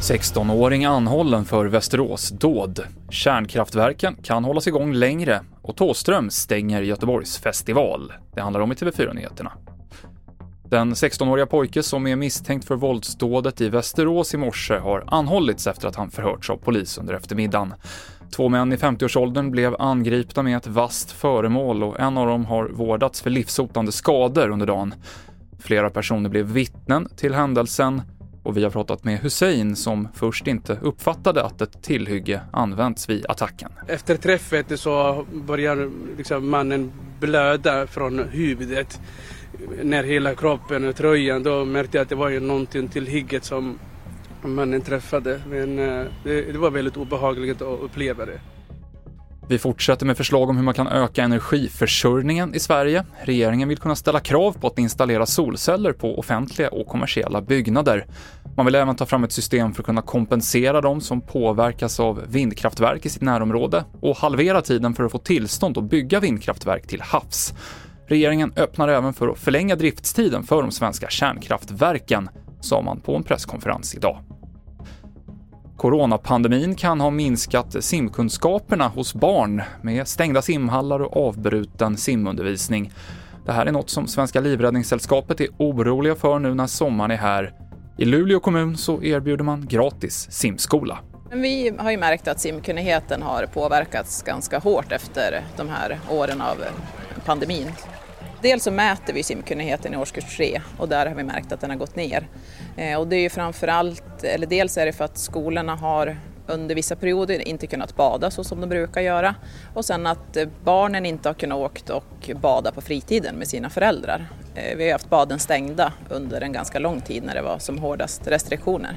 –16-åring anhållen för Västerås-dåd. Kärnkraftverken kan hållas igång längre och Tåström stänger Göteborgs festival. Det handlar om i TV4-nyheterna. Den 16-åriga pojke som är misstänkt för våldsdådet i Västerås i morse har anhållits efter att han förhörts av polis under eftermiddagen. Två män i 50-årsåldern blev angripna med ett vasst föremål och en av dem har vårdats för livshotande skador under dagen. Flera personer blev vittnen till händelsen och vi har pratat med Hussein som först inte uppfattade att ett tillhygge använts vid attacken. Efter träffet så börjar liksom mannen blöda från huvudet ner hela kroppen och tröjan. Då märkte jag att det var ju någonting till hygget som mannen träffade. Men eh, det, det var väldigt obehagligt att uppleva det. Vi fortsätter med förslag om hur man kan öka energiförsörjningen i Sverige. Regeringen vill kunna ställa krav på att installera solceller på offentliga och kommersiella byggnader. Man vill även ta fram ett system för att kunna kompensera de som påverkas av vindkraftverk i sitt närområde och halvera tiden för att få tillstånd att bygga vindkraftverk till havs. Regeringen öppnar även för att förlänga driftstiden för de svenska kärnkraftverken, sa man på en presskonferens idag. Coronapandemin kan ha minskat simkunskaperna hos barn med stängda simhallar och avbruten simundervisning. Det här är något som Svenska Livräddningssällskapet är oroliga för nu när sommaren är här. I Luleå kommun så erbjuder man gratis simskola. Vi har ju märkt att simkunnigheten har påverkats ganska hårt efter de här åren av pandemin. Dels så mäter vi simkunnigheten i årskurs 3 och där har vi märkt att den har gått ner. Eh, och det är ju framförallt, eller dels är det för att skolorna har under vissa perioder inte kunnat bada så som de brukar göra och sen att eh, barnen inte har kunnat åkt och bada på fritiden med sina föräldrar. Eh, vi har haft baden stängda under en ganska lång tid när det var som hårdast restriktioner.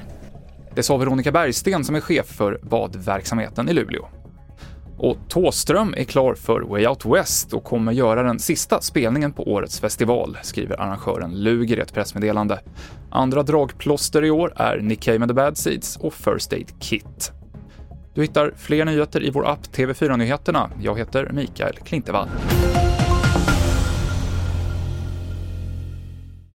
Det sa Veronica Bergsten som är chef för badverksamheten i Luleå. Och Tåström är klar för Way Out West och kommer göra den sista spelningen på årets festival, skriver arrangören Luger i ett pressmeddelande. Andra dragplåster i år är Nick Cave and the Bad Seeds och First Aid Kit. Du hittar fler nyheter i vår app TV4 Nyheterna. Jag heter Mikael Klintevall.